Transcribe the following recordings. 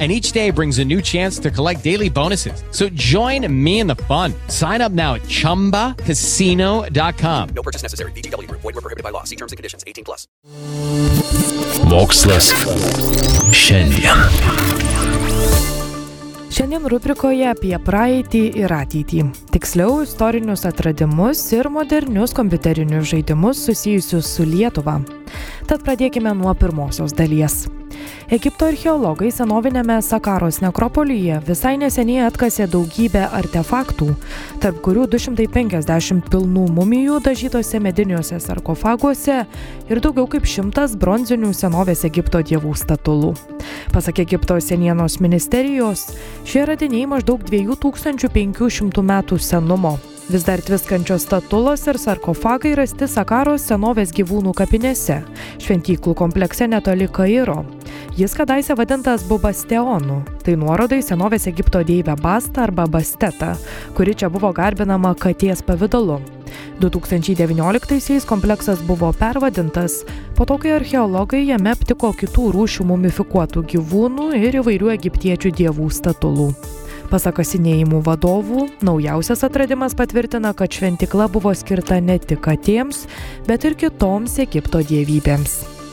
And each day brings a new chance to collect daily bonuses. So join me in the fun. Sign up now at chumbacasino.com. No purchase necessary. VGW Group. Void were prohibited by law. See terms and conditions. 18 plus. Mokslas šiandien. Šiandien rubrikoje apie praeitį ir ateitį. Tiksliau, istorinius atradimus ir modernius kompiuterinius žaidimus susijusius su Lietuva. Tad pradėkime nuo pirmosios dalies. Egipto archeologai senovinėme Sakaros nekropolyje visai neseniai atkasė daugybę artefaktų, tarp kurių 250 pilnų mumijų dažytose mediniuose sarkofaguose ir daugiau kaip šimtas bronzinių senovės Egipto dievų statulų. Pasak Egipto senienos ministerijos, šie radiniai maždaug 2500 metų senumo. Vis dar tviskančios statulos ir sarkofagai rasti Sakaros senovės gyvūnų kapinėse, šventyklų komplekse netoli Kairo. Jis kadaise vadintas Bubasteonu, tai nuorodai senovės Egipto deivę Bastą arba Bastetą, kuri čia buvo garbinama katės pavydalu. 2019-aisiais kompleksas buvo pervadintas, po to, kai archeologai jame aptiko kitų rūšių mumifikuotų gyvūnų ir įvairių egiptiečių dievų statulų. Pasak kasinėjimų vadovų, naujausias atradimas patvirtina, kad šventikla buvo skirta ne tik katėms, bet ir kitoms Egipto dievybėms.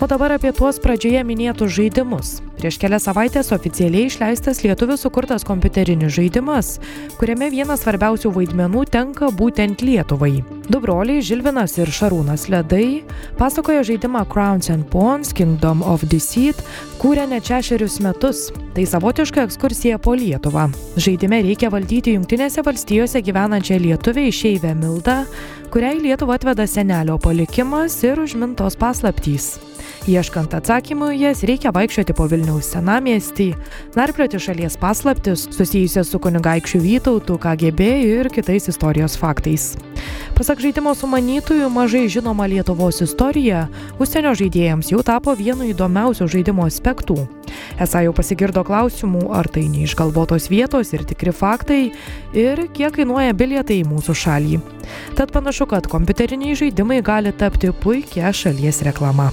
O dabar apie tuos pradžioje minėtus žaidimus. Prieš kelias savaitės oficialiai išleistas lietuvių sukurtas kompiuterinis žaidimas, kuriame vienas svarbiausių vaidmenų tenka būtent Lietuvai. Du broliai Žilvinas ir Šarūnas Ledai pasakoja žaidimą Crowns and Pawns Kingdom of Deceit kūrė net šešerius metus. Tai savotiška ekskursija po Lietuvą. Žaidime reikia valdyti Junktinėse valstijose gyvenančią lietuvę išeivę Mildą, kuriai Lietuvą atveda senelio palikimas ir užmintos paslaptys. Ieškant atsakymų jas reikia vaikščioti po Vilniaus senamiestį, narplioti šalies paslaptis susijusias su kunigaikščiu Vytautu, KGB ir kitais istorijos faktais. Pasak žaidimo sumanytojų, mažai žinoma Lietuvos istorija užsienio žaidėjams jau tapo vienu įdomiausių žaidimo aspektų. Esą jau pasigirdo klausimų, ar tai neišgalvotos vietos ir tikri faktai, ir kiek kainuoja bilietai į mūsų šalį. Tad panašu, kad kompiuteriniai žaidimai gali tapti puikia šalies reklama.